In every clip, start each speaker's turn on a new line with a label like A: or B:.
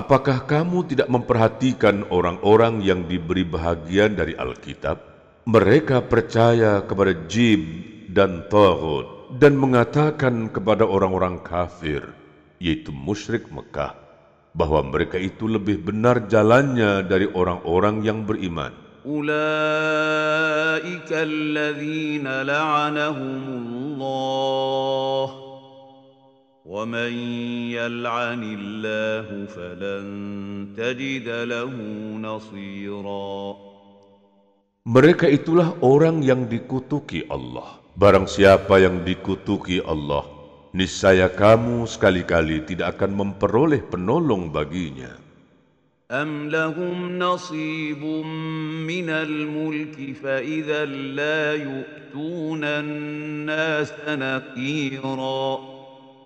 A: Apakah kamu tidak memperhatikan orang-orang yang diberi bahagian dari Alkitab? Mereka percaya kepada Jib dan Tawud dan mengatakan kepada orang-orang kafir, yaitu musyrik Mekah, bahawa mereka itu lebih benar jalannya dari orang-orang yang beriman.
B: Ulaika alladhina la'anahumullah ومن يلعن الله فلن تجد له نصيرا
A: Mereka itulah orang yang dikutuki Allah. Barang siapa yang dikutuki Allah, niscaya kamu sekali-kali tidak akan memperoleh penolong baginya.
B: أم لهم نصيب من الملك فإذا لا يؤتون الناس نقيراً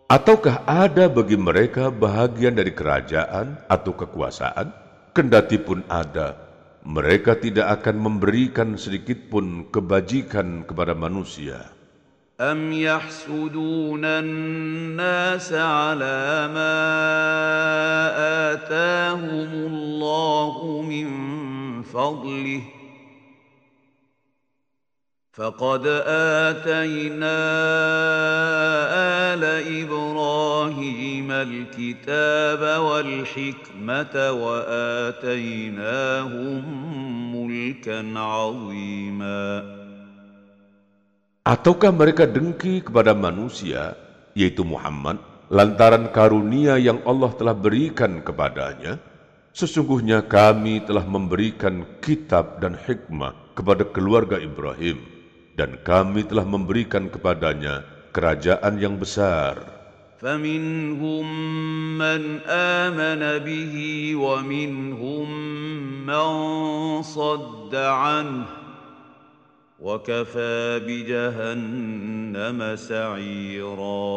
A: Ataukah ada bagi mereka bahagian dari kerajaan atau kekuasaan? Kendati pun ada, mereka tidak akan memberikan sedikit pun kebajikan kepada manusia.
B: أم يحسدون الناس على ما آتاهم الله من فضله فقد آتينا آل إبراهيم الكتاب والحكمة وآتيناهم ملكا عظيما
A: Ataukah mereka dengki kepada manusia, yaitu Muhammad, lantaran karunia yang Allah telah berikan kepadanya? Sesungguhnya kami telah memberikan kitab dan hikmah kepada keluarga Ibrahim, dan kami telah memberikan kepadanya kerajaan yang besar.
B: فمنهم من آمن به ومنهم من صد عنه وكفى بجهنم سعيرا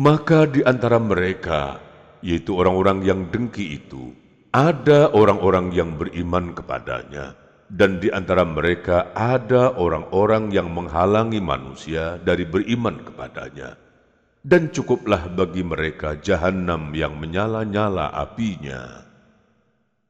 A: Maka di antara mereka, yaitu orang-orang yang dengki itu, ada orang-orang yang beriman kepadanya, dan di antara mereka ada orang-orang yang menghalangi manusia dari beriman kepadanya. Dan cukuplah bagi mereka jahanam yang menyala-nyala apinya.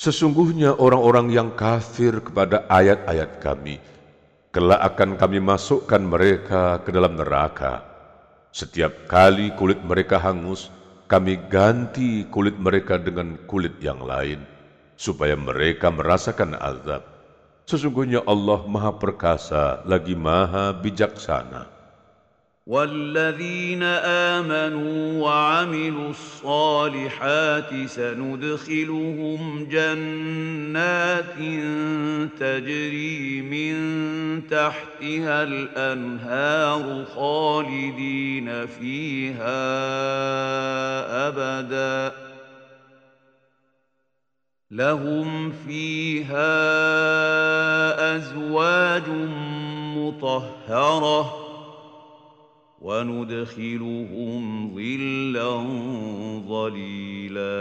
A: Sesungguhnya orang-orang yang kafir kepada ayat-ayat kami, kelak akan kami masukkan mereka ke dalam neraka. Setiap kali kulit mereka hangus, kami ganti kulit mereka dengan kulit yang lain, supaya mereka merasakan azab. Sesungguhnya Allah Maha Perkasa lagi Maha Bijaksana.
B: والذين آمنوا وعملوا الصالحات سندخلهم جنات تجري من تحتها الأنهار خالدين فيها أبدا لهم فيها أزواج مطهره وندخلهم ظلا ظليلا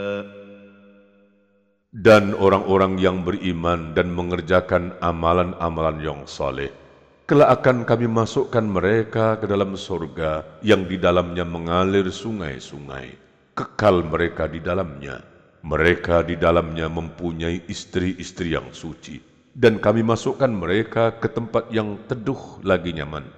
A: Dan orang-orang yang beriman dan mengerjakan amalan-amalan yang soleh, kelak akan kami masukkan mereka ke dalam surga yang di dalamnya mengalir sungai-sungai. Kekal mereka di dalamnya. Mereka di dalamnya mempunyai istri-istri yang suci. Dan kami masukkan mereka ke tempat yang teduh lagi nyaman.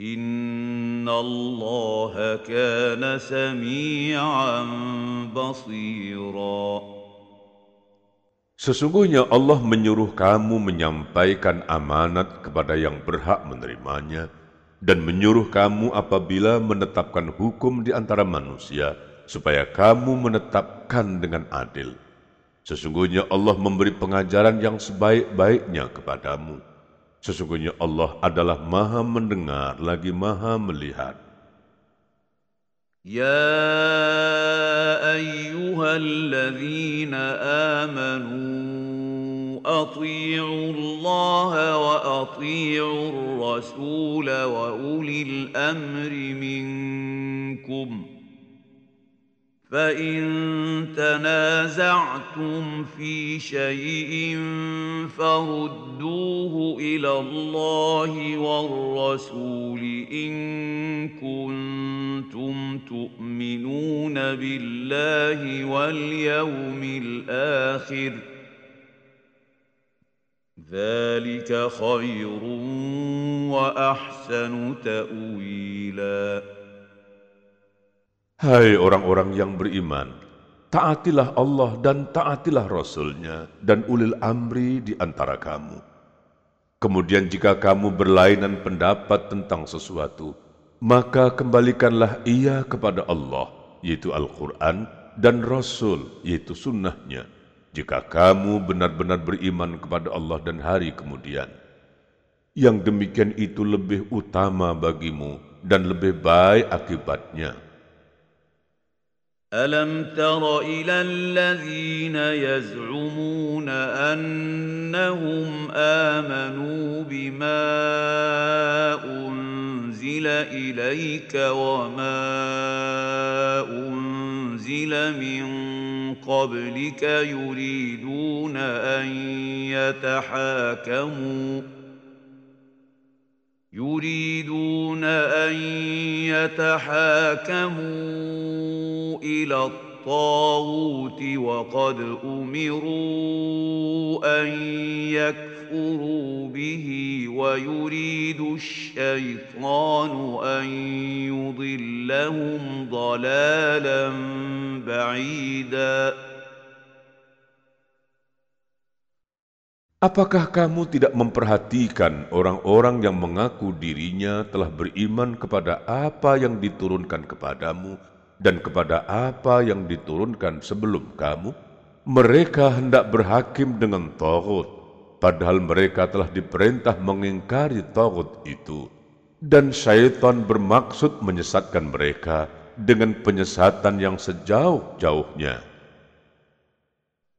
B: إن الله كان سميعا بصيرا
A: Sesungguhnya Allah menyuruh kamu menyampaikan amanat kepada yang berhak menerimanya dan menyuruh kamu apabila menetapkan hukum di antara manusia supaya kamu menetapkan dengan adil. Sesungguhnya Allah memberi pengajaran yang sebaik-baiknya kepadamu. Sesungguhnya Allah adalah maha mendengar lagi maha melihat.
B: يا أيها الذين آمنوا أطيعوا الله وأطيعوا الرسول وأولي الأمر منكم ۖ فإن تنازعتم في شيء فردوه إلى الله والرسول إن كنتم تؤمنون بالله واليوم الآخر ذلك خير وأحسن تأويلاً
A: Hai orang-orang yang beriman, taatilah Allah dan taatilah Rasul-Nya dan ulil amri di antara kamu. Kemudian jika kamu berlainan pendapat tentang sesuatu, maka kembalikanlah ia kepada Allah, yaitu Al-Quran, dan Rasul, yaitu sunnahnya, jika kamu benar-benar beriman kepada Allah dan hari kemudian. Yang demikian itu lebih utama bagimu dan lebih baik akibatnya.
B: ألم تر إلى الذين يزعمون أنهم آمنوا بما أنزل إليك وما أنزل من قبلك يريدون أن يتحاكموا يريدون أن يتحاكموا إلى الطاغوت وقد أمروا أن يكفروا به ويريد الشيطان أن يضلهم ضلالا بعيداً
A: Apakah kamu tidak memperhatikan orang-orang yang mengaku dirinya telah beriman kepada apa yang diturunkan kepadamu dan kepada apa yang diturunkan sebelum kamu? Mereka hendak berhakim dengan Taurat, padahal mereka telah diperintah mengingkari Taurat itu. Dan syaitan bermaksud menyesatkan mereka dengan penyesatan yang sejauh-jauhnya.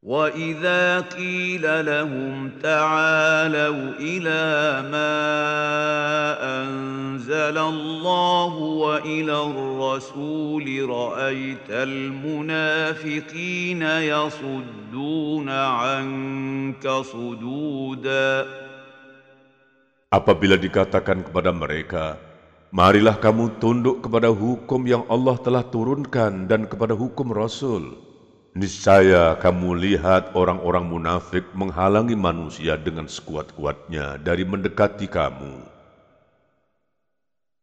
B: واذا قيل لهم تعالوا إلى ما انزل الله والى الرسول رايت المنافقين يصدون عنك صدودا
A: Apabila dikatakan kepada mereka, Marilah kamu tunduk kepada hukum yang Allah telah turunkan dan kepada hukum Rasul. Niscaya kamu lihat orang-orang munafik menghalangi manusia dengan sekuat-kuatnya dari mendekati kamu.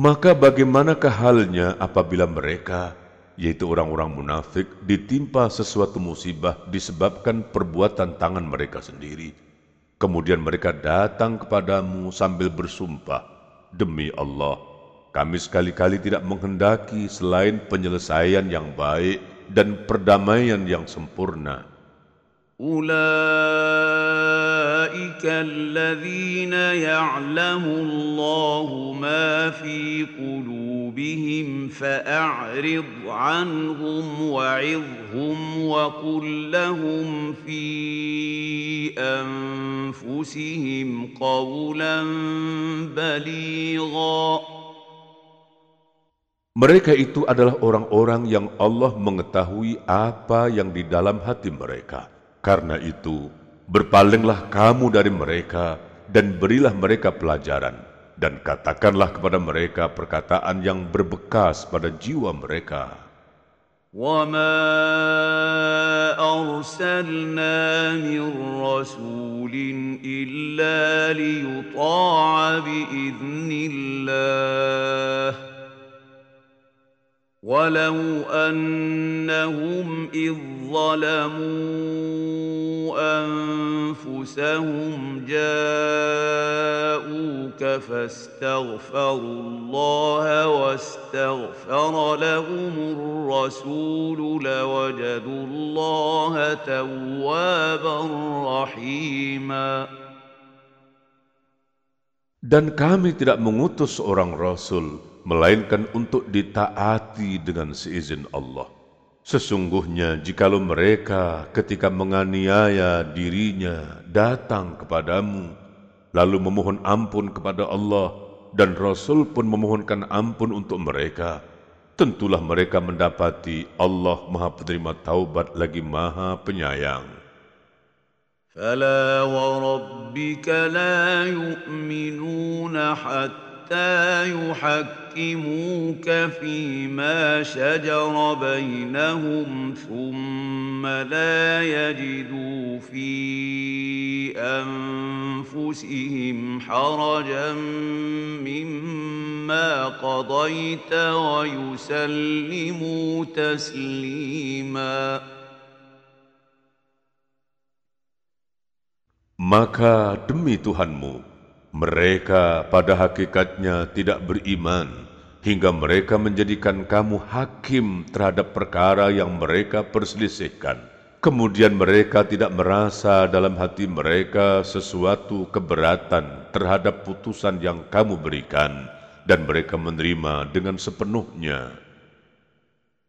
A: Maka bagaimanakah halnya apabila mereka, yaitu orang-orang munafik, ditimpa sesuatu musibah disebabkan perbuatan tangan mereka sendiri. Kemudian mereka datang kepadamu sambil bersumpah, Demi Allah, kami sekali-kali tidak menghendaki selain penyelesaian yang baik dan perdamaian yang sempurna.
B: أولئك الذين يعلم الله ما في قلوبهم فأعرض عنهم وعظهم وقل لهم في أنفسهم قولا بليغا
A: Mereka itu adalah orang-orang yang Allah mengetahui apa yang di dalam hati mereka. Karena itu, berpalinglah kamu dari mereka dan berilah mereka pelajaran. Dan katakanlah kepada mereka perkataan yang berbekas pada jiwa mereka.
B: وما أرسلنا من رسول إلا ليطاع بإذن الله ولو أنهم إذ ظلموا أنفسهم جاءوك فاستغفروا الله واستغفر لهم الرسول لوجدوا الله توابا رحيما.
A: Dan kami tidak mengutus seorang Rasul, melainkan untuk ditaati dengan seizin Allah. Sesungguhnya jikalau mereka ketika menganiaya dirinya datang kepadamu, lalu memohon ampun kepada Allah, dan Rasul pun memohonkan ampun untuk mereka, tentulah mereka mendapati Allah maha penerima taubat lagi maha penyayang.
B: فلا وربك لا يؤمنون حتى يحكموك فيما شجر بينهم ثم لا يجدوا في أنفسهم حرجا مما قضيت ويسلموا تسليما.
A: Maka demi Tuhanmu, mereka pada hakikatnya tidak beriman hingga mereka menjadikan kamu hakim terhadap perkara yang mereka perselisihkan. Kemudian mereka tidak merasa dalam hati mereka sesuatu keberatan terhadap putusan yang kamu berikan dan mereka menerima dengan sepenuhnya.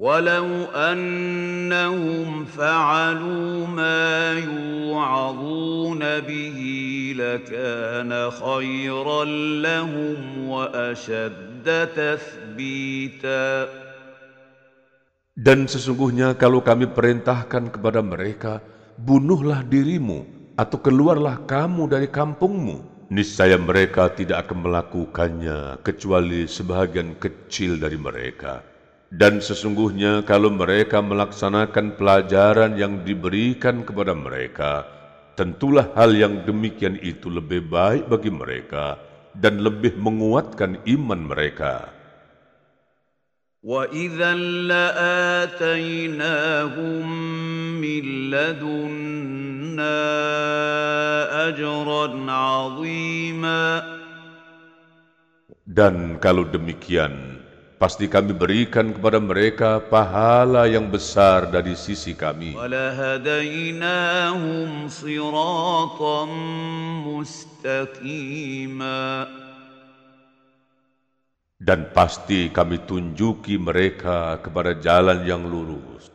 B: ولو انهم فعلوا ما يوعظون به لكان خيرا لهم واشد تثبيتا
A: Dan sesungguhnya kalau kami perintahkan kepada mereka, bunuhlah dirimu atau keluarlah kamu dari kampungmu. Niscaya mereka tidak akan melakukannya kecuali sebahagian kecil dari mereka. Dan sesungguhnya kalau mereka melaksanakan pelajaran yang diberikan kepada mereka, tentulah hal yang demikian itu lebih baik bagi mereka dan lebih menguatkan iman mereka.
B: وَإِذًا لَآتَيْنَاهُمْ مِنْ لَدُنَّا أَجْرًا عَظِيمًا
A: Dan kalau demikian, pasti kami berikan kepada mereka pahala yang besar dari sisi kami. Dan pasti kami tunjuki mereka kepada jalan yang lurus.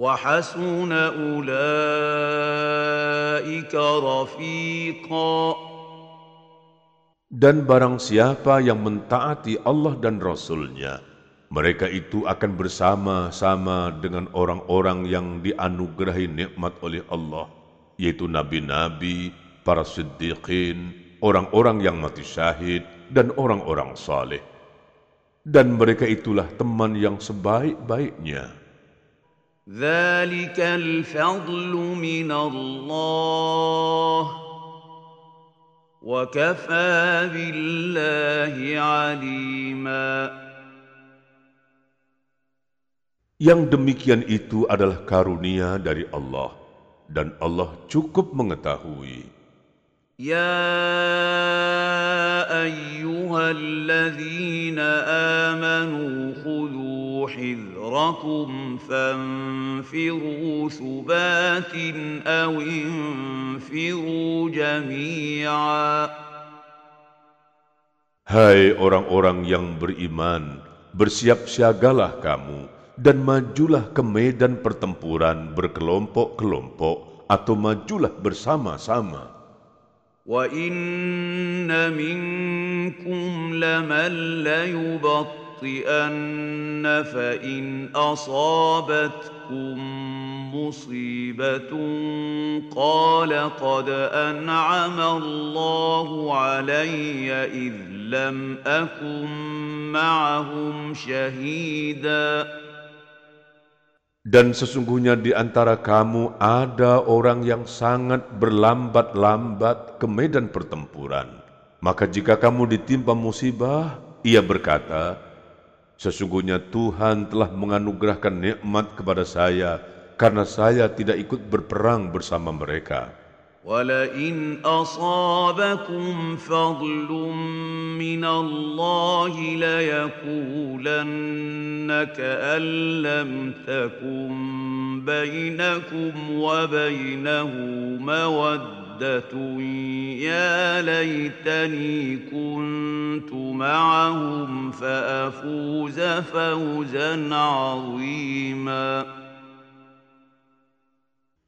B: وحسن أولئك رفيقا
A: Dan barang siapa yang mentaati Allah dan Rasul-Nya, mereka itu akan bersama-sama dengan orang-orang yang dianugerahi nikmat oleh Allah, yaitu nabi-nabi, para siddiqin, orang-orang yang mati syahid, dan orang-orang saleh. Dan mereka itulah teman yang sebaik-baiknya.
B: ذلك الفضل من الله وكفى بالله عليما
A: Yang demikian itu adalah karunia dari Allah, dan Allah cukup mengetahui.
B: يا ايها الذين امنوا خذوا حذركم فانفروا ثبات او انفروا جميعا
A: Hai orang-orang yang beriman, bersiap siagalah kamu dan majulah ke medan pertempuran berkelompok-kelompok atau majulah bersama-sama.
B: وان منكم لمن ليبطئن فان اصابتكم مصيبه قال قد انعم الله علي اذ لم اكن معهم شهيدا
A: Dan sesungguhnya di antara kamu ada orang yang sangat berlambat-lambat ke medan pertempuran. Maka jika kamu ditimpa musibah, ia berkata, Sesungguhnya Tuhan telah menganugerahkan nikmat kepada saya karena saya tidak ikut berperang bersama mereka.
B: ولئن اصابكم فضل من الله ليقولن كان لم تكن بينكم وبينه موده يا ليتني كنت معهم فافوز فوزا عظيما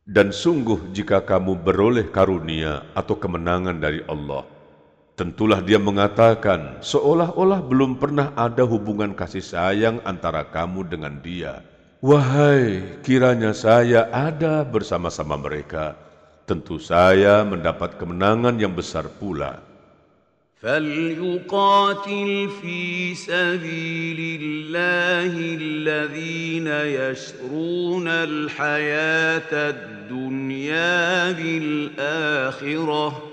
A: Dan sungguh jika kamu beroleh karunia atau kemenangan dari Allah, tentulah dia mengatakan seolah-olah belum pernah ada hubungan kasih sayang antara kamu dengan dia. Wahai, kiranya saya ada bersama-sama mereka, tentu saya mendapat kemenangan yang besar pula.
B: فليقاتل في سبيل الله الذين يشرون الحياة الدنيا بالاخره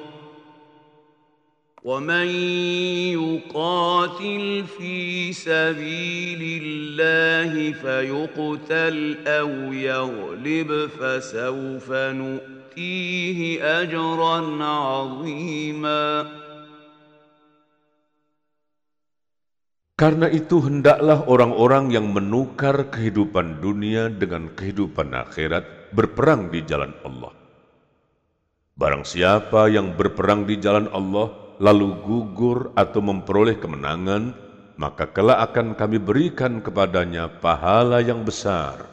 B: ومن يقاتل في سبيل الله فيقتل أو يغلب فسوف نؤتيه اجرا عظيما
A: Karena itu hendaklah orang-orang yang menukar kehidupan dunia dengan kehidupan akhirat berperang di jalan Allah. Barang siapa yang berperang di jalan Allah lalu gugur atau memperoleh kemenangan, maka kelak akan kami berikan kepadanya pahala yang besar.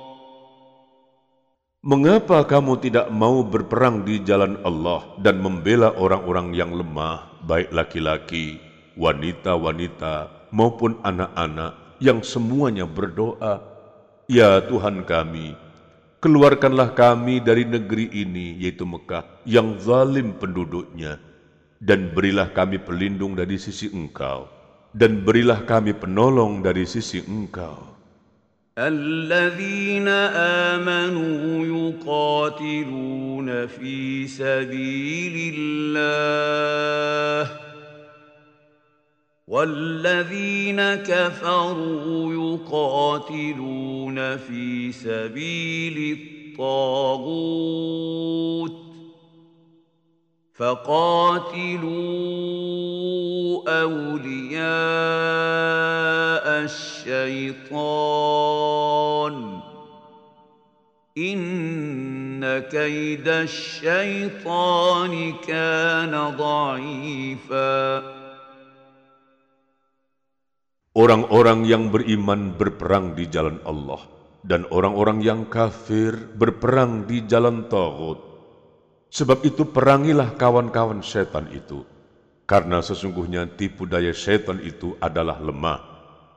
A: Mengapa kamu tidak mau berperang di jalan Allah dan membela orang-orang yang lemah, baik laki-laki, wanita-wanita, maupun anak-anak yang semuanya berdoa, Ya Tuhan kami, keluarkanlah kami dari negeri ini, yaitu Mekah, yang zalim penduduknya, dan berilah kami pelindung dari sisi Engkau, dan berilah kami penolong dari sisi Engkau.
B: الذين آمنوا يقاتلون في سبيل الله والذين كفروا يقاتلون في سبيل الطاغوت. فقاتلوا أولياء الشيطان إن كيد الشيطان كان ضعيفا
A: Orang-orang yang beriman berperang di jalan Allah dan orang-orang yang kafir berperang di jalan Tauhid Sebab itu perangilah kawan-kawan setan itu, karena sesungguhnya tipu daya setan itu adalah lemah.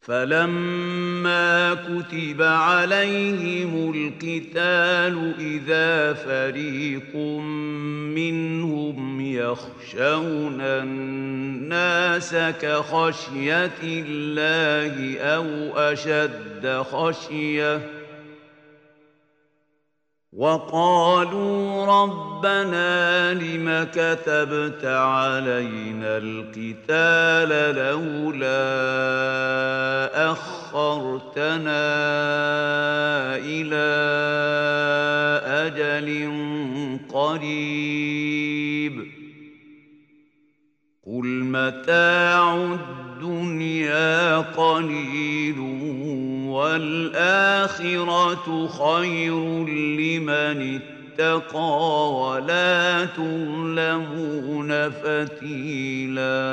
B: فلما كتب عليهم القتال اذا فريق منهم يخشون الناس كخشيه الله أو اشد خشيه وقالوا ربنا لم كتبت علينا القتال لولا أخرتنا إلى أجل قريب. قل متاع الدنيا قليل والآخرة خير لمن اتقى ولا تظلمون فتيلا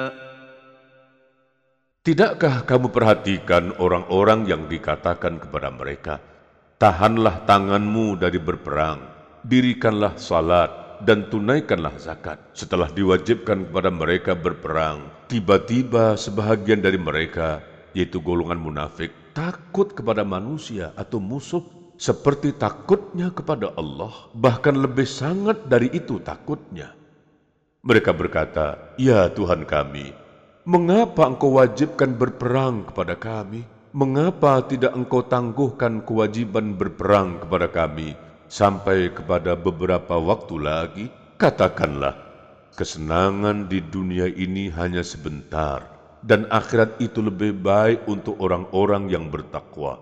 A: Tidakkah kamu perhatikan orang-orang yang dikatakan kepada mereka, Tahanlah tanganmu dari berperang, dirikanlah salat, dan tunaikanlah zakat. Setelah diwajibkan kepada mereka berperang, tiba-tiba sebahagian dari mereka, yaitu golongan munafik, takut kepada manusia atau musuh seperti takutnya kepada Allah, bahkan lebih sangat dari itu takutnya. Mereka berkata, "Ya Tuhan kami, mengapa Engkau wajibkan berperang kepada kami? Mengapa tidak Engkau tangguhkan kewajiban berperang kepada kami sampai kepada beberapa waktu lagi? Katakanlah, kesenangan di dunia ini hanya sebentar." dan akhirat itu lebih baik untuk orang-orang yang bertakwa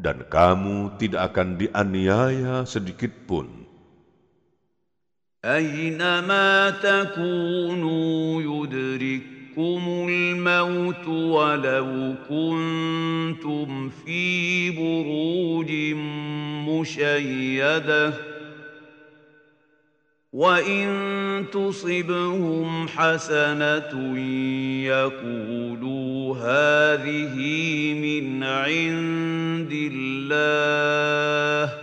A: dan kamu tidak akan dianiaya sedikit pun
B: أينما تكونوا يدرككم الموت ولو كنتم في بروج مشيدة وإن تصبهم حسنة يقولوا هذه من عند الله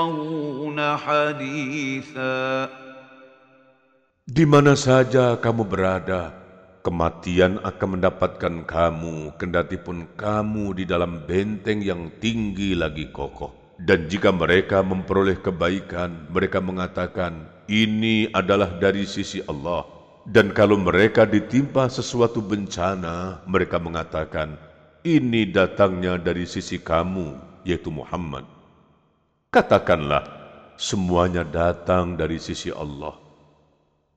B: يفقهون حديثا
A: Di mana saja kamu berada, kematian akan mendapatkan kamu, kendati pun kamu di dalam benteng yang tinggi lagi kokoh. Dan jika mereka memperoleh kebaikan, mereka mengatakan, ini adalah dari sisi Allah. Dan kalau mereka ditimpa sesuatu bencana, mereka mengatakan, ini datangnya dari sisi kamu, yaitu Muhammad. Katakanlah, semuanya datang dari sisi Allah.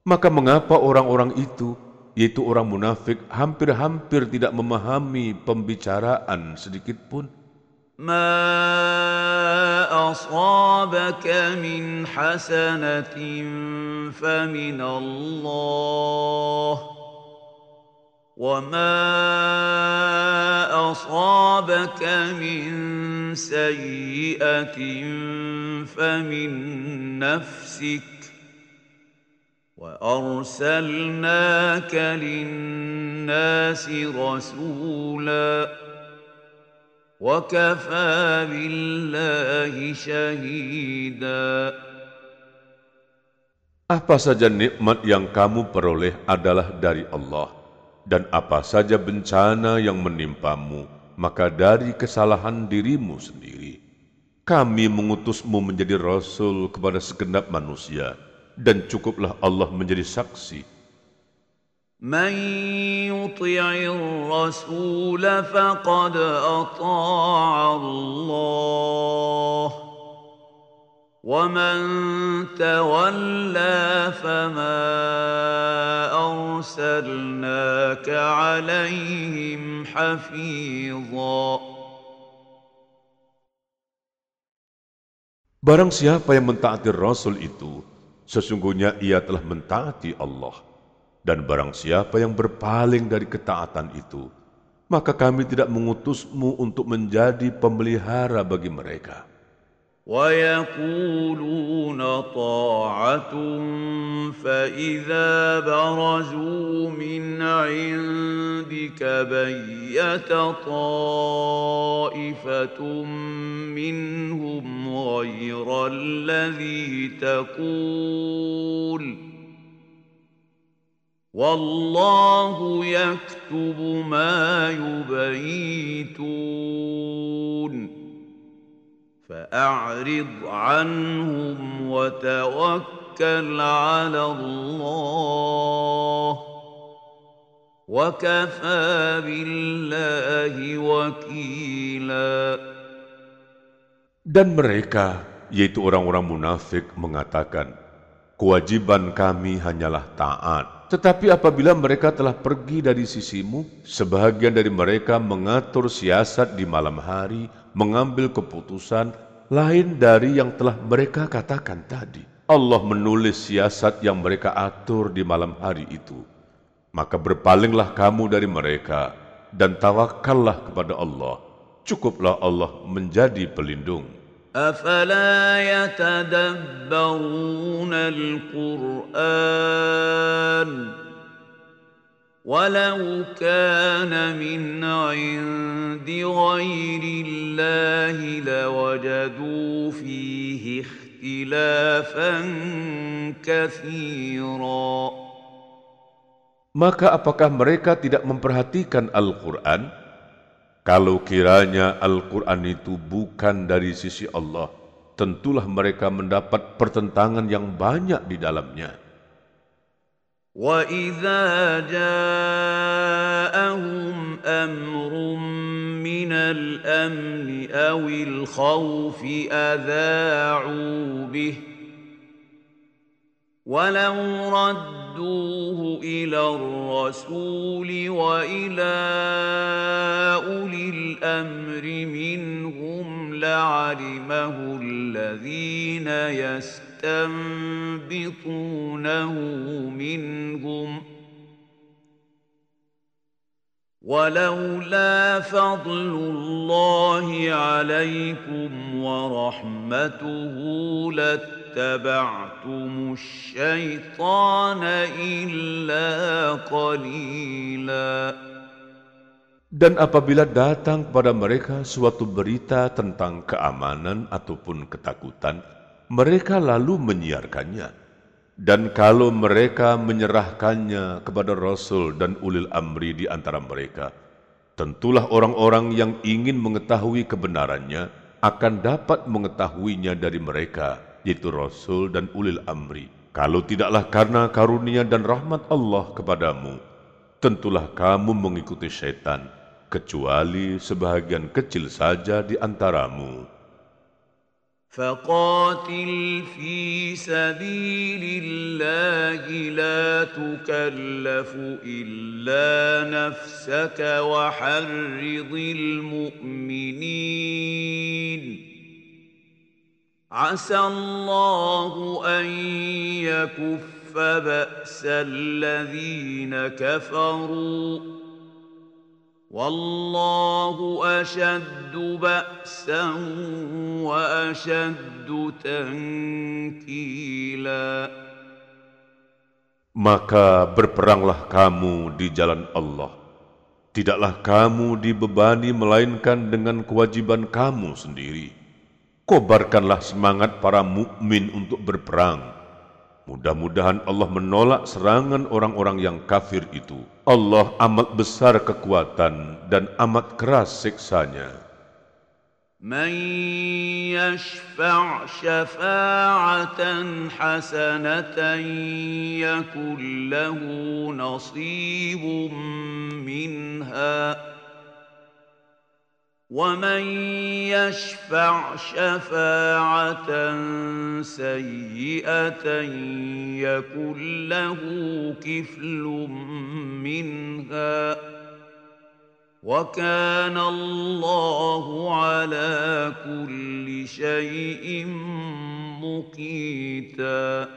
A: Maka mengapa orang-orang itu yaitu orang munafik hampir-hampir tidak memahami pembicaraan sedikit pun.
B: ما أصابك من حسنة فمن الله وما أصابك من سيئة فمن نفسك وأرسلناك للناس رسولا وكفى بالله شهيدا
A: Apa saja nikmat yang kamu peroleh adalah dari Allah, dan apa saja bencana yang menimpamu, maka dari kesalahan dirimu sendiri. Kami mengutusmu menjadi rasul kepada segenap manusia, dan cukuplah Allah menjadi saksi.
B: من يطع الرسول فقد اطاع الله ومن تولى فما ارسلناك عليهم حفيظا
A: Barang siapa yang mentaati Rasul itu, sesungguhnya ia telah mentaati Allah. Dan barang siapa yang berpaling dari ketaatan itu, maka kami tidak mengutusmu untuk menjadi pemelihara bagi mereka.
B: ويقولون طاعة فإذا برزوا من عندك بيت طائفة منهم غير الذي تقول والله يكتب ما يبيتون فأعرض عنهم وتوكل على الله وكفى بالله وكيلا
A: Dan mereka, yaitu orang-orang munafik, mengatakan, Kewajiban kami hanyalah taat. Tetapi apabila mereka telah pergi dari sisimu, sebahagian dari mereka mengatur siasat di malam hari, mengambil keputusan lain dari yang telah mereka katakan tadi. Allah menulis siasat yang mereka atur di malam hari itu. Maka berpalinglah kamu dari mereka dan tawakallah kepada Allah. Cukuplah Allah menjadi pelindung.
B: أفلا يتدبرون القرآن ولو كان من عند غير الله لوجدوا فيه اختلافا كثيرا
A: Maka apakah mereka tidak memperhatikan Al-Quran? Kalau kiranya Al-Quran itu bukan dari sisi Allah, tentulah mereka mendapat pertentangan yang banyak di dalamnya.
B: وَإِذَا جَاءَهُمْ أَمْرٌ مِّنَ الْأَمْنِ أَوِ الْخَوْفِ أَذَاعُوا بِهِ ولو ردوه إلى الرسول وإلى أولي الأمر منهم لعلمه الذين يستنبطونه منهم ولولا فضل الله عليكم ورحمته لاتبعتم الشيطان إلا قليلا
A: Dan apabila datang kepada mereka suatu berita tentang keamanan ataupun ketakutan, mereka lalu menyiarkannya. Dan kalau mereka menyerahkannya kepada Rasul dan ulil amri di antara mereka, tentulah orang-orang yang ingin mengetahui kebenarannya akan dapat mengetahuinya dari mereka, yaitu Rasul dan ulil amri. Kalau tidaklah karena karunia dan rahmat Allah kepadamu, tentulah kamu mengikuti syaitan, kecuali sebahagian kecil saja di antaramu.
B: فقاتل في سبيل الله لا تكلف الا نفسك وحرض المؤمنين عسى الله ان يكف باس الذين كفروا والله أشد بأسا وأشد تنكيلا
A: Maka berperanglah kamu di jalan Allah. Tidaklah kamu dibebani melainkan dengan kewajiban kamu sendiri. Kobarkanlah semangat para mukmin untuk berperang Mudah-mudahan Allah menolak serangan orang-orang yang kafir itu. Allah amat besar kekuatan dan amat keras siksanya.
B: من يشفع شفاعة حسنة يكن له نصيب منها ومن يشفع شفاعة سيئة يكن له كفل منها وكان الله على كل شيء مقيتا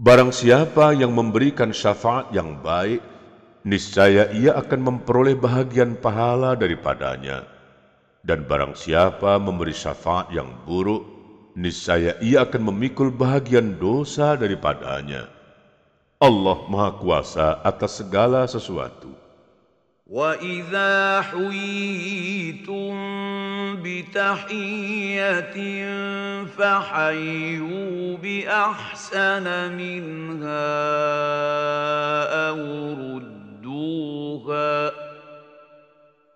A: Barang siapa yang memberikan syafaat yang baik, niscaya ia akan memperoleh bahagian pahala daripadanya. Dan barang siapa memberi syafaat yang buruk, niscaya ia akan memikul bahagian dosa daripadanya. Allah Maha Kuasa atas segala sesuatu.
B: وَإِذَا حُيِّيتُم بِتَحِيَّةٍ فَحَيُّوا بِأَحْسَنَ مِنْهَا أَوْ رُدُّوهَا فَاتَّقُوهَا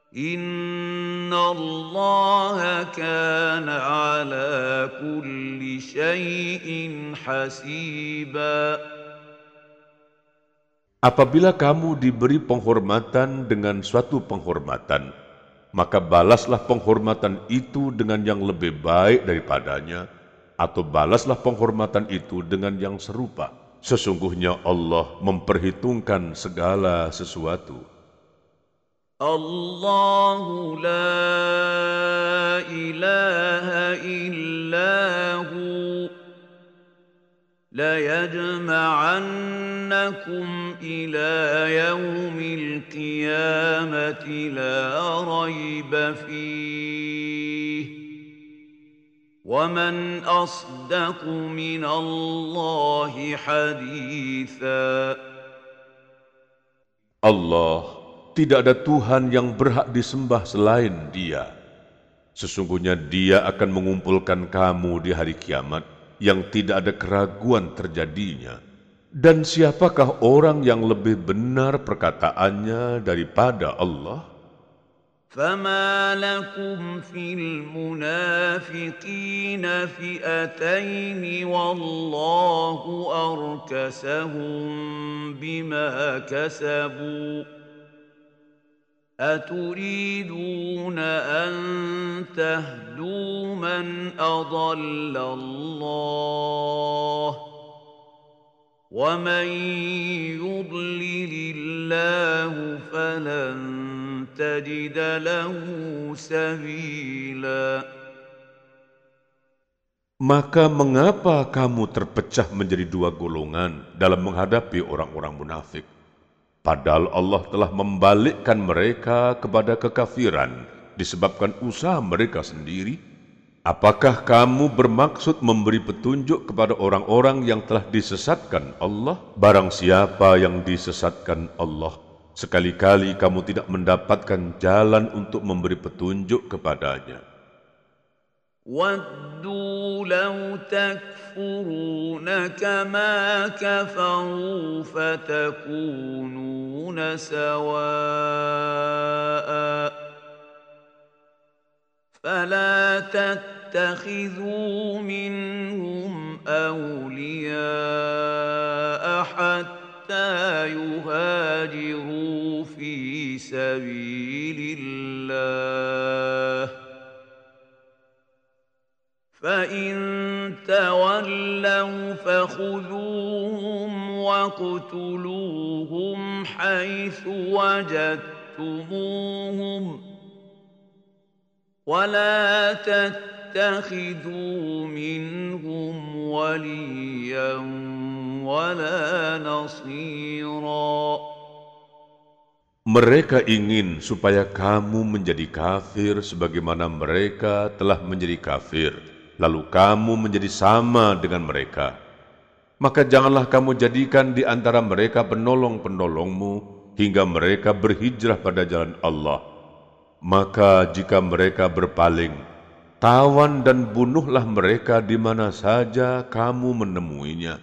B: إِنَّ اللَّهَ كَانَ عَلَى كُلِّ شَيْءٍ حَسِيبًا
A: Apabila kamu diberi penghormatan dengan suatu penghormatan, maka balaslah penghormatan itu dengan yang lebih baik daripadanya, atau balaslah penghormatan itu dengan yang serupa. Sesungguhnya Allah memperhitungkan segala sesuatu.
B: Allahu la ilaha illahu la yajma'annakum ila qiyamati la rayba fihi ومن أصدق من الله حديثا
A: Allah tidak ada Tuhan yang berhak disembah selain Dia. Sesungguhnya Dia akan mengumpulkan kamu di hari kiamat yang tidak ada keraguan terjadinya. Dan siapakah orang yang lebih benar perkataannya daripada Allah?
B: فما لكم في المنافقين فئتين والله أركسهم بما كسبوا أتريدون أن تهدوا من أضل الله ومن يضلل الله فلن تجد له سبيلا
A: Maka mengapa kamu terpecah menjadi dua golongan dalam menghadapi orang-orang munafik? Padahal Allah telah membalikkan mereka kepada kekafiran disebabkan usaha mereka sendiri. Apakah kamu bermaksud memberi petunjuk kepada orang-orang yang telah disesatkan Allah? Barang siapa yang disesatkan Allah, sekali-kali kamu tidak mendapatkan jalan untuk memberi petunjuk kepadanya.
B: وَدُّوا لَوْ تَكْفُرُونَ كَمَا كَفَرُوا فَتَكُونُونَ سَوَاءً فَلَا تَتَّخِذُوا مِنْهُمْ أَوْلِيَاءَ حَتَّى يُهَاجِرُوا فِي سَبِيلِ اللَّهِ. فإن تولوا فخذوهم واقتلوهم حيث وجدتموهم ولا تتخذوا منهم وليا ولا نصيرا
A: Mereka ingin supaya kamu menjadi kafir sebagaimana mereka telah menjadi kafir lalu kamu menjadi sama dengan mereka. Maka janganlah kamu jadikan di antara mereka penolong-penolongmu hingga mereka berhijrah pada jalan Allah. Maka jika mereka berpaling, tawan dan bunuhlah mereka di mana saja kamu menemuinya.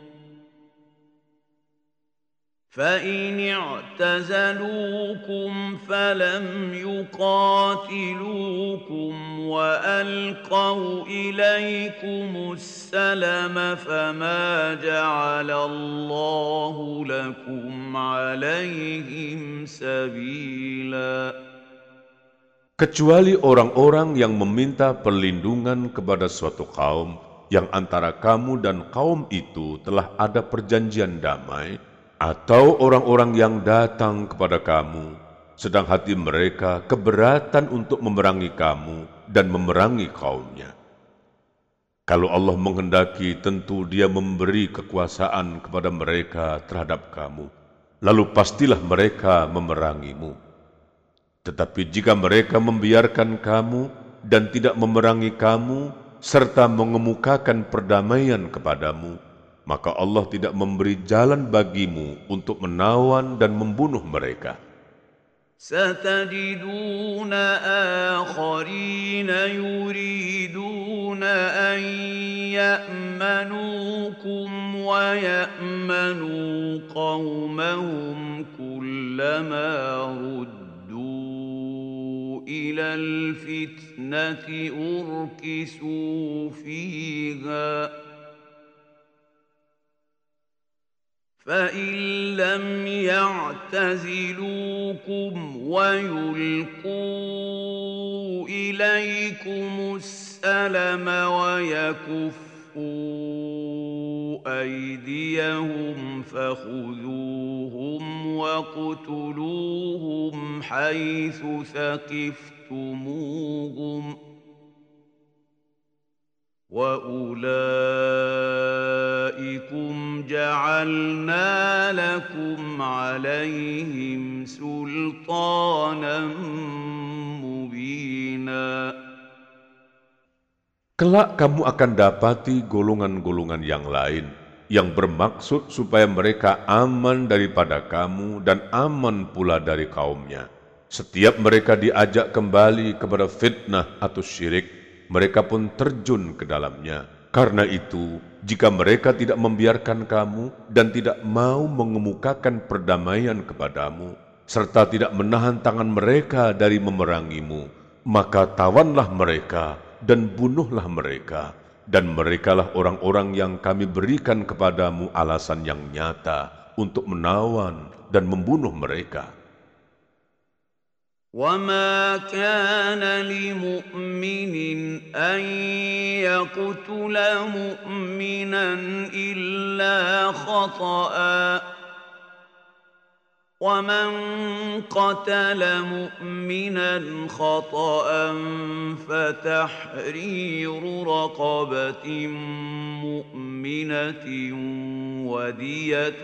B: فإن اعتزلوكم فلم يقاتلوكم وألقوا إليكم السلم فما جعل الله لكم عليهم سبيلا
A: Kecuali orang-orang yang meminta perlindungan kepada suatu kaum yang antara kamu dan kaum itu telah ada perjanjian damai, atau orang-orang yang datang kepada kamu, sedang hati mereka keberatan untuk memerangi kamu dan memerangi kaumnya. Kalau Allah menghendaki, tentu Dia memberi kekuasaan kepada mereka terhadap kamu, lalu pastilah mereka memerangimu. Tetapi jika mereka membiarkan kamu dan tidak memerangi kamu, serta mengemukakan perdamaian kepadamu, maka Allah tidak memberi jalan bagimu untuk menawan dan membunuh mereka.
B: ستجدون آخرين يريدون أن يأمنوكم ويأمنوا قومهم كلما ردوا إلى الفتنة أركسوا فيها ۖ فإن لم يعتزلوكم ويلقوا إليكم السلم ويكفوا أيديهم فخذوهم واقتلوهم حيث ثقفتموهم ۖ واولئكم جعلنا لكم عليهم سلطانا مبينا
A: Kelak kamu akan dapati golongan-golongan yang lain yang bermaksud supaya mereka aman daripada kamu dan aman pula dari kaumnya. Setiap mereka diajak kembali kepada fitnah atau syirik, mereka pun terjun ke dalamnya. Karena itu, jika mereka tidak membiarkan kamu dan tidak mau mengemukakan perdamaian kepadamu, serta tidak menahan tangan mereka dari memerangimu, maka tawanlah mereka dan bunuhlah mereka, dan merekalah orang-orang yang kami berikan kepadamu alasan yang nyata untuk menawan dan membunuh mereka.'
B: وما كان لمؤمن ان يقتل مؤمنا الا خطأ ومن قتل مؤمنا خطأ فتحرير رقبة مؤمنة ودية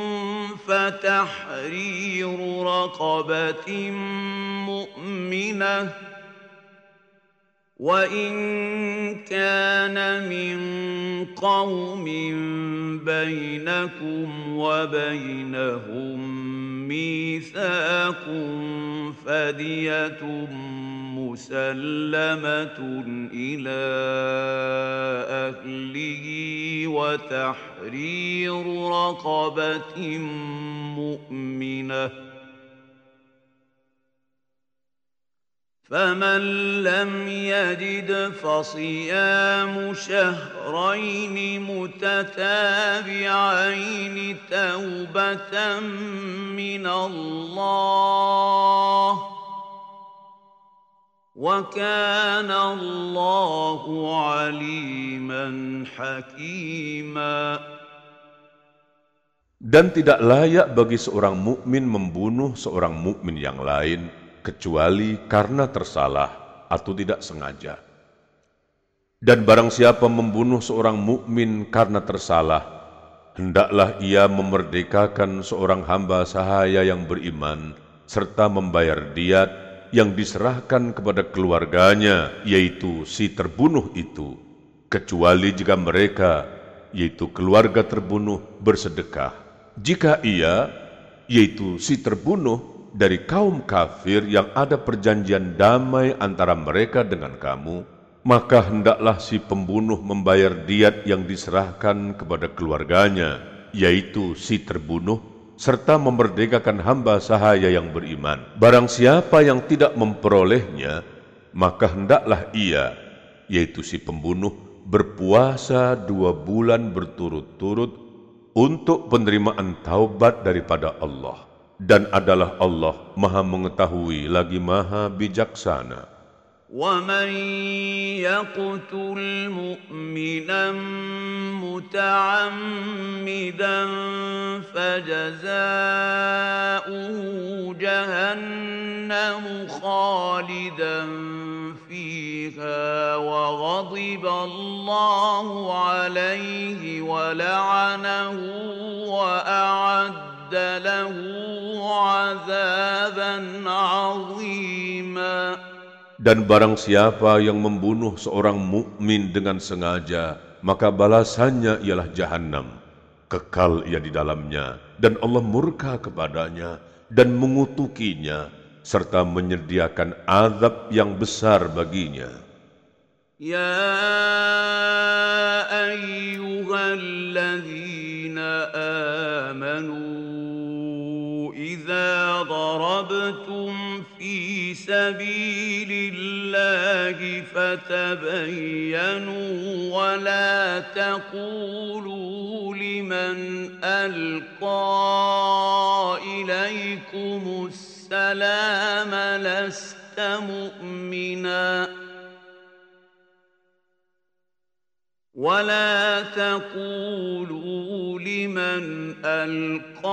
B: فتحرير رقبة مؤمنة وإن كان من قوم بينكم وبينهم ميثاق فدية مسلمة إلى أهله وتحرير رقبة مؤمنة فمن لم يجد فصيام شهرين متتابعين توبة من الله وكان الله عليما حكيما
A: Dan tidak layak bagi seorang mukmin membunuh seorang mukmin yang lain kecuali karena tersalah atau tidak sengaja. Dan barang siapa membunuh seorang mukmin karena tersalah, hendaklah ia memerdekakan seorang hamba sahaya yang beriman serta membayar diat yang diserahkan kepada keluarganya, yaitu si terbunuh itu, kecuali jika mereka, yaitu keluarga terbunuh, bersedekah. Jika ia, yaitu si terbunuh, dari kaum kafir yang ada perjanjian damai antara mereka dengan kamu, maka hendaklah si pembunuh membayar diat yang diserahkan kepada keluarganya, yaitu si terbunuh, serta memerdekakan hamba sahaya yang beriman. Barang siapa yang tidak memperolehnya, maka hendaklah ia, yaitu si pembunuh, berpuasa dua bulan berturut-turut untuk penerimaan taubat daripada Allah dan adalah Allah Maha Mengetahui lagi Maha Bijaksana.
B: ومن يقتل مؤمنا متعمدا فجزاؤه جهنم خالدا فيها وغضب الله عليه ولعنه وأعد له عذابا عظيما
A: Dan barang siapa yang membunuh seorang mukmin dengan sengaja, maka balasannya ialah jahanam. Kekal ia di dalamnya, dan Allah murka kepadanya dan mengutukinya, serta menyediakan azab yang besar baginya.
B: Ya ayyuhalladzina amanu إذا ضربتم في سبيل الله فتبينوا ولا تقولوا لمن ألقى إليكم السلام لست مؤمناً ولا تقولوا لمن القى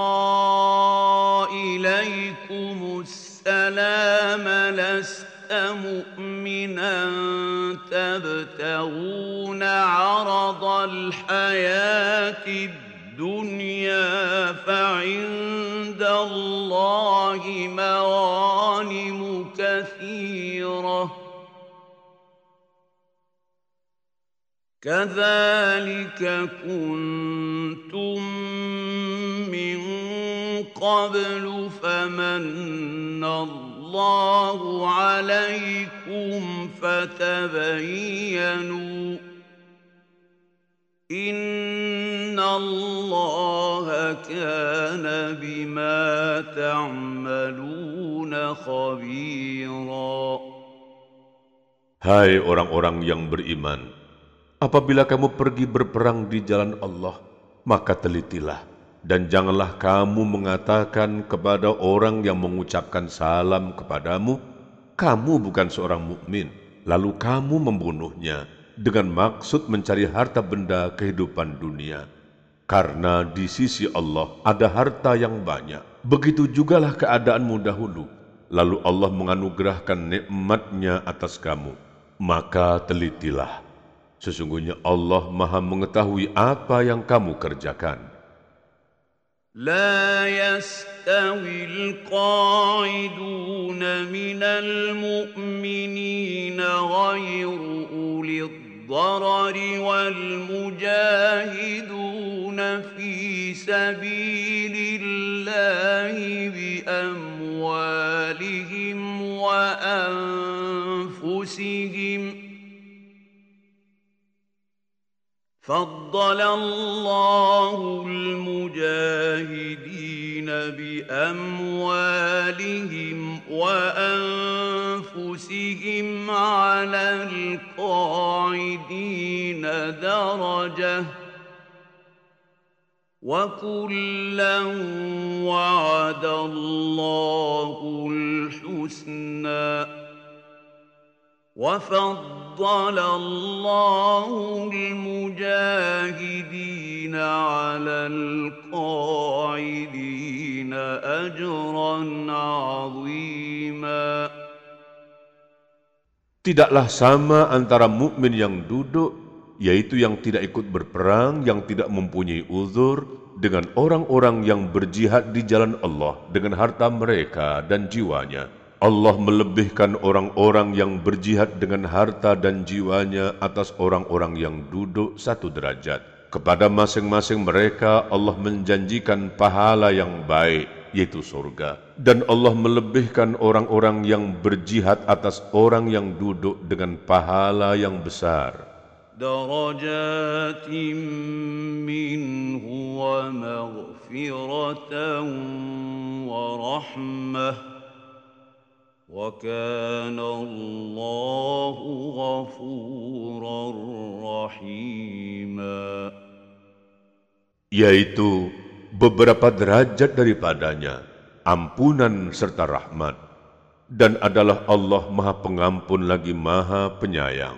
B: اليكم السلام لست مؤمنا تبتغون عرض الحياة الدنيا فعند الله مغانم كذلك كنتم من قبل فمن الله عليكم فتبينوا إن الله كان بما تعملون خبيرا.
A: Hai orang-orang yang beriman, Apabila kamu pergi berperang di jalan Allah, maka telitilah Dan janganlah kamu mengatakan kepada orang yang mengucapkan salam kepadamu, kamu bukan seorang mukmin, lalu kamu membunuhnya dengan maksud mencari harta benda kehidupan dunia. Karena di sisi Allah ada harta yang banyak. Begitu jugalah keadaanmu dahulu. Lalu Allah menganugerahkan nikmatnya atas kamu. Maka telitilah. Sesungguhnya Allah maha mengetahui apa yang kamu kerjakan.
B: لا يستوي القاعدون من المؤمنين غير أولي الضرر والمجاهدون في سبيل الله بأموالهم وأنفسهم ۖ فضل الله المجاهدين باموالهم وانفسهم على القاعدين درجه وكلا وعد الله الحسنى وفضل الله المجاهدين على القاعدين أجرا عظيما
A: Tidaklah sama antara mukmin yang duduk, yaitu yang tidak ikut berperang, yang tidak mempunyai uzur, dengan orang-orang yang berjihad di jalan Allah dengan harta mereka dan jiwanya. Allah melebihkan orang-orang yang berjihad dengan harta dan jiwanya atas orang-orang yang duduk satu derajat. Kepada masing-masing mereka Allah menjanjikan pahala yang baik, yaitu surga. Dan Allah melebihkan orang-orang yang berjihad atas orang yang duduk dengan pahala yang besar.
B: درجات منه ومغفرة ورحمه وكان الله غفورا رحيما
A: yaitu beberapa derajat daripadanya ampunan serta rahmat dan adalah Allah Maha Pengampun lagi Maha Penyayang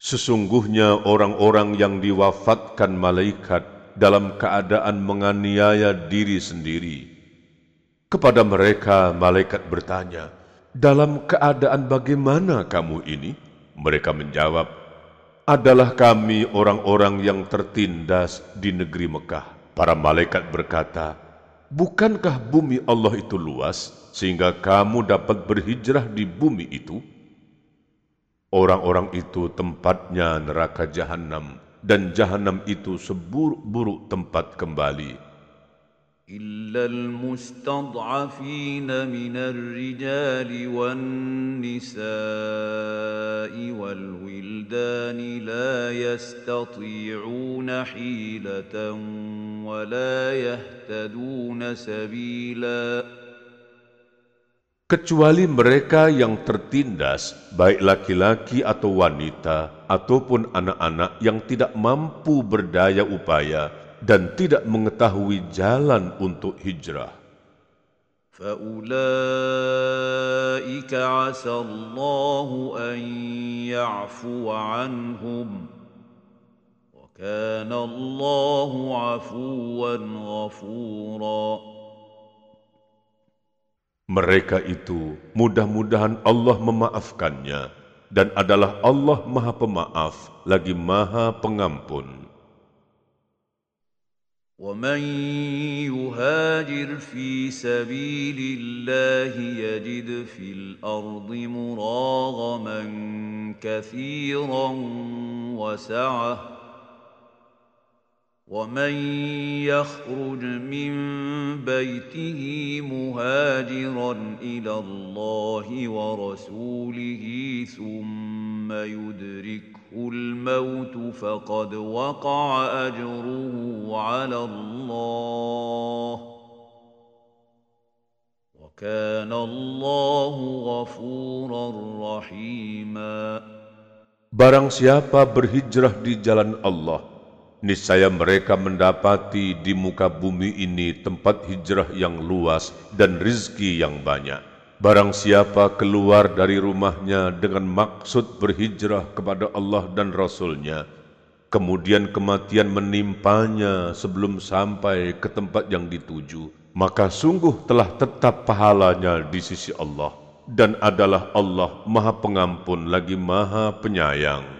A: Sesungguhnya orang-orang yang diwafatkan malaikat dalam keadaan menganiaya diri sendiri. Kepada mereka malaikat bertanya, dalam keadaan bagaimana kamu ini? Mereka menjawab, adalah kami orang-orang yang tertindas di negeri Mekah. Para malaikat berkata, bukankah bumi Allah itu luas sehingga kamu dapat berhijrah di bumi itu? Orang-orang itu tempatnya neraka jahanam dan jahanam itu seburuk-buruk tempat kembali.
B: إلا المستضعفين من الرجال والنساء والولدان لا يستطيعون حيلة ولا يهتدون سبيلاً
A: kecuali mereka yang tertindas, baik laki-laki atau wanita, ataupun anak-anak yang tidak mampu berdaya upaya dan tidak mengetahui jalan untuk hijrah.
B: فَأُولَٰئِكَ عَسَى اللَّهُ أَن يَعْفُوَ عَنْهُمْ وَكَانَ اللَّهُ عَفُوًّا غَفُورًا
A: Mereka itu mudah-mudahan Allah memaafkannya dan adalah Allah Maha Pemaaf lagi Maha Pengampun.
B: ومن يهاجر في سبيل الله يجد في الارض مراغما كثيرا وسعه ومن يخرج من بيته مهاجرا إلى الله ورسوله ثم يدركه الموت فقد وقع أجره على الله وكان الله غفورا رحيما.
A: Barang siapa berhijrah di jalan Allah, niscaya mereka mendapati di muka bumi ini tempat hijrah yang luas dan rizki yang banyak. Barang siapa keluar dari rumahnya dengan maksud berhijrah kepada Allah dan Rasulnya, kemudian kematian menimpanya sebelum sampai ke tempat yang dituju, maka sungguh telah tetap pahalanya di sisi Allah, dan adalah Allah Maha Pengampun lagi Maha Penyayang.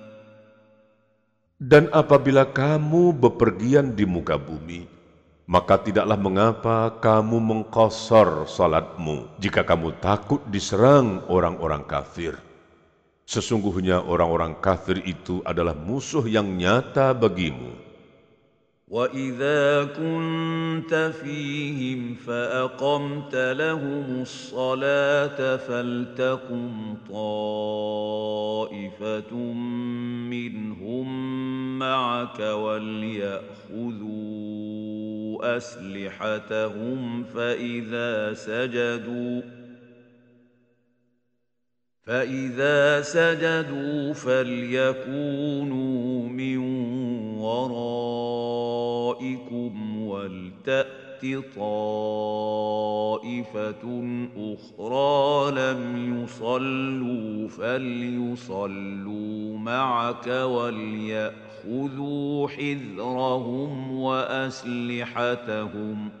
A: Dan apabila kamu bepergian di muka bumi, maka tidaklah mengapa kamu mengkosor salatmu jika kamu takut diserang orang-orang kafir. Sesungguhnya orang-orang kafir itu adalah musuh yang nyata bagimu.
B: واذا كنت فيهم فاقمت لهم الصلاه فلتقم طائفه منهم معك ولياخذوا اسلحتهم فاذا سجدوا فاذا سجدوا فليكونوا من ورائكم ولتأت طائفة أخرى لم يصلوا فليصلوا معك وليأخذوا حذرهم وأسلحتهم ۖ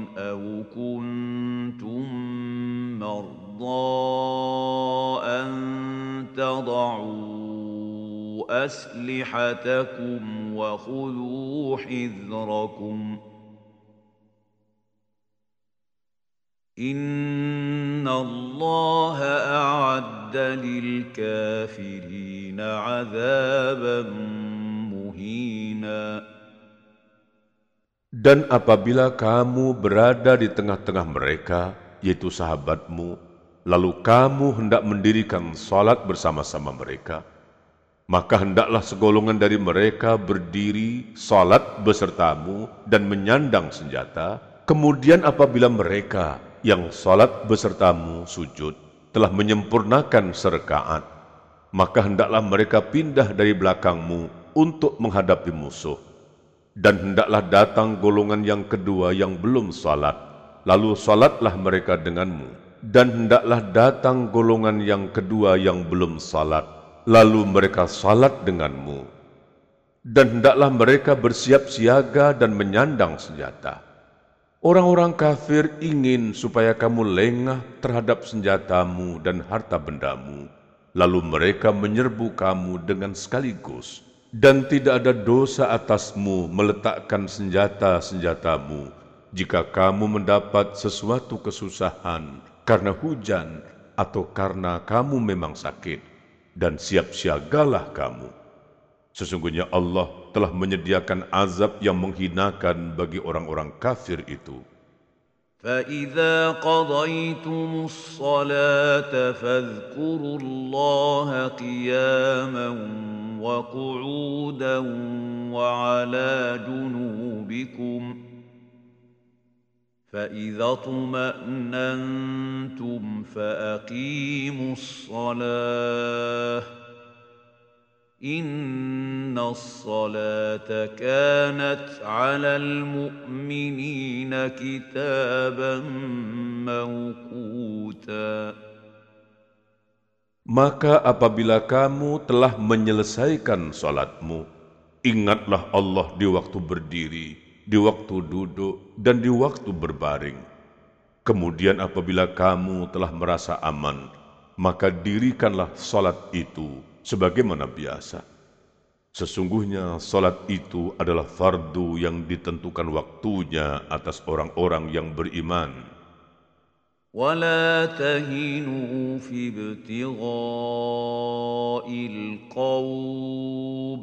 B: أو كنتم مرضى أن تضعوا أسلحتكم وخذوا حذركم إن الله أعد للكافرين عذابا مهيناً
A: Dan apabila kamu berada di tengah-tengah mereka, yaitu sahabatmu, lalu kamu hendak mendirikan salat bersama-sama mereka, maka hendaklah segolongan dari mereka berdiri salat besertamu dan menyandang senjata. Kemudian apabila mereka yang salat besertamu sujud telah menyempurnakan serkaat, maka hendaklah mereka pindah dari belakangmu untuk menghadapi musuh dan hendaklah datang golongan yang kedua yang belum salat, lalu salatlah mereka denganmu. Dan hendaklah datang golongan yang kedua yang belum salat, lalu mereka salat denganmu. Dan hendaklah mereka bersiap siaga dan menyandang senjata. Orang-orang kafir ingin supaya kamu lengah terhadap senjatamu dan harta bendamu, lalu mereka menyerbu kamu dengan sekaligus dan tidak ada dosa atasmu meletakkan senjata-senjatamu jika kamu mendapat sesuatu kesusahan karena hujan atau karena kamu memang sakit, dan siap siagalah kamu. Sesungguhnya Allah telah menyediakan azab yang menghinakan bagi orang-orang kafir itu.
B: فإذا قضيتم الصلاة فاذكروا الله قياما وقعودا وعلى جنوبكم فإذا اطمأننتم فأقيموا الصلاة إن الصلاة كانت على المؤمنين كتابا موقوتا
A: Maka apabila kamu telah menyelesaikan salatmu, ingatlah Allah di waktu berdiri, di waktu duduk, dan di waktu berbaring. Kemudian apabila kamu telah merasa aman, maka dirikanlah salat itu sebagaimana biasa. Sesungguhnya salat itu adalah fardu yang ditentukan waktunya atas orang-orang yang beriman.
B: ولا تهنوا في ابتغاء القوم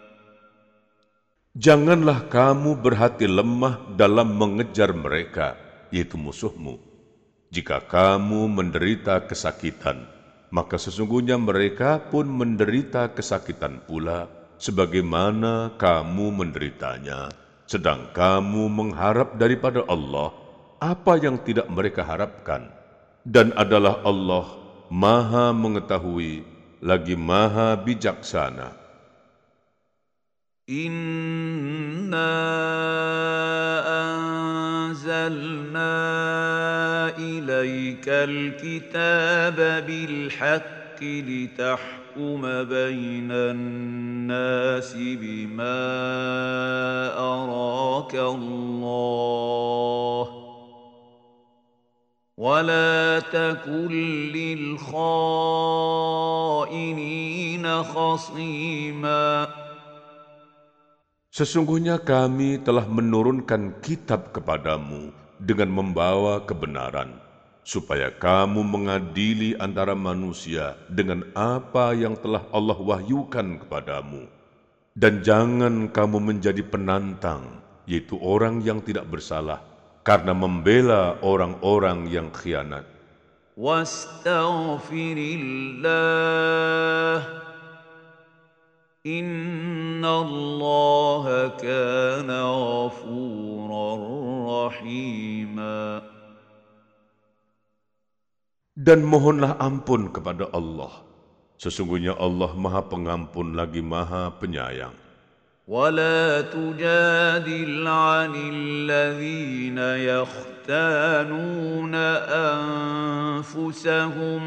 A: Janganlah kamu berhati lemah dalam mengejar mereka, yaitu musuhmu. Jika kamu menderita kesakitan, maka sesungguhnya mereka pun menderita kesakitan pula, sebagaimana kamu menderitanya. Sedang kamu mengharap daripada Allah apa yang tidak mereka harapkan dan adalah Allah Maha Mengetahui lagi Maha Bijaksana.
B: انا انزلنا اليك الكتاب بالحق لتحكم بين الناس بما اراك الله ولا تكن للخائنين خصيماً
A: Sesungguhnya kami telah menurunkan kitab kepadamu dengan membawa kebenaran, supaya kamu mengadili antara manusia dengan apa yang telah Allah wahyukan kepadamu. Dan jangan kamu menjadi penantang, yaitu orang yang tidak bersalah, karena membela orang-orang yang khianat.
B: Inna Allah kana ghafuran rahima
A: Dan mohonlah ampun kepada Allah. Sesungguhnya Allah Maha Pengampun lagi Maha Penyayang.
B: ولا تجادل عن الذين يختانون انفسهم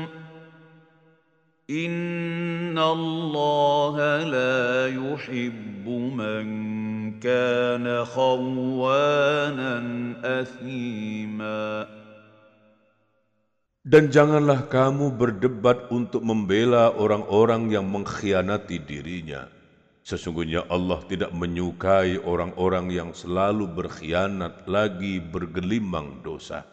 B: ان الله لا يحب من كان خوانا اثيما
A: Dan janganlah kamu berdebat untuk membela orang-orang yang mengkhianati dirinya. Sesungguhnya Allah tidak menyukai orang-orang yang selalu berkhianat lagi bergelimang dosa.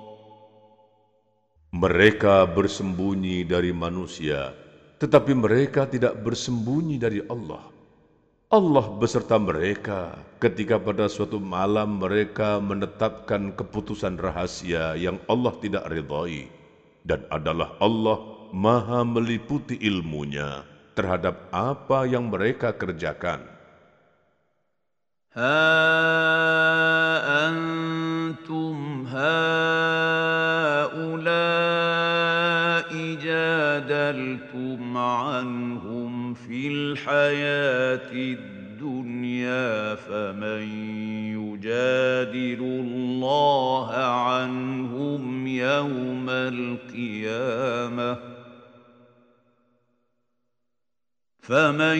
A: Mereka bersembunyi dari manusia, tetapi mereka tidak bersembunyi dari Allah. Allah beserta mereka ketika pada suatu malam mereka menetapkan keputusan rahasia yang Allah tidak ridhai dan adalah Allah maha meliputi ilmunya terhadap apa yang mereka kerjakan.
B: Ha antum ha جادلتم عنهم في الحياة الدنيا فمن يجادل الله عنهم يوم القيامة فمن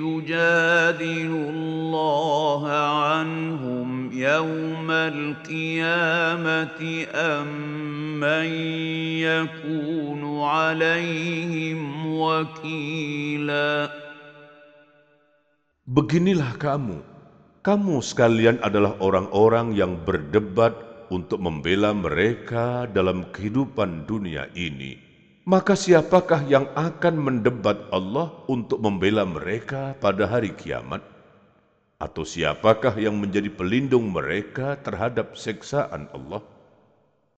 B: يجادل الله عنهم يوم القيامة أم من يكون عليهم وكيلا
A: Beginilah kamu, kamu sekalian adalah orang-orang yang berdebat untuk membela mereka dalam kehidupan dunia ini. Maka siapakah yang akan mendebat Allah untuk membela mereka pada hari kiamat? Atau siapakah yang menjadi pelindung mereka terhadap seksaan Allah?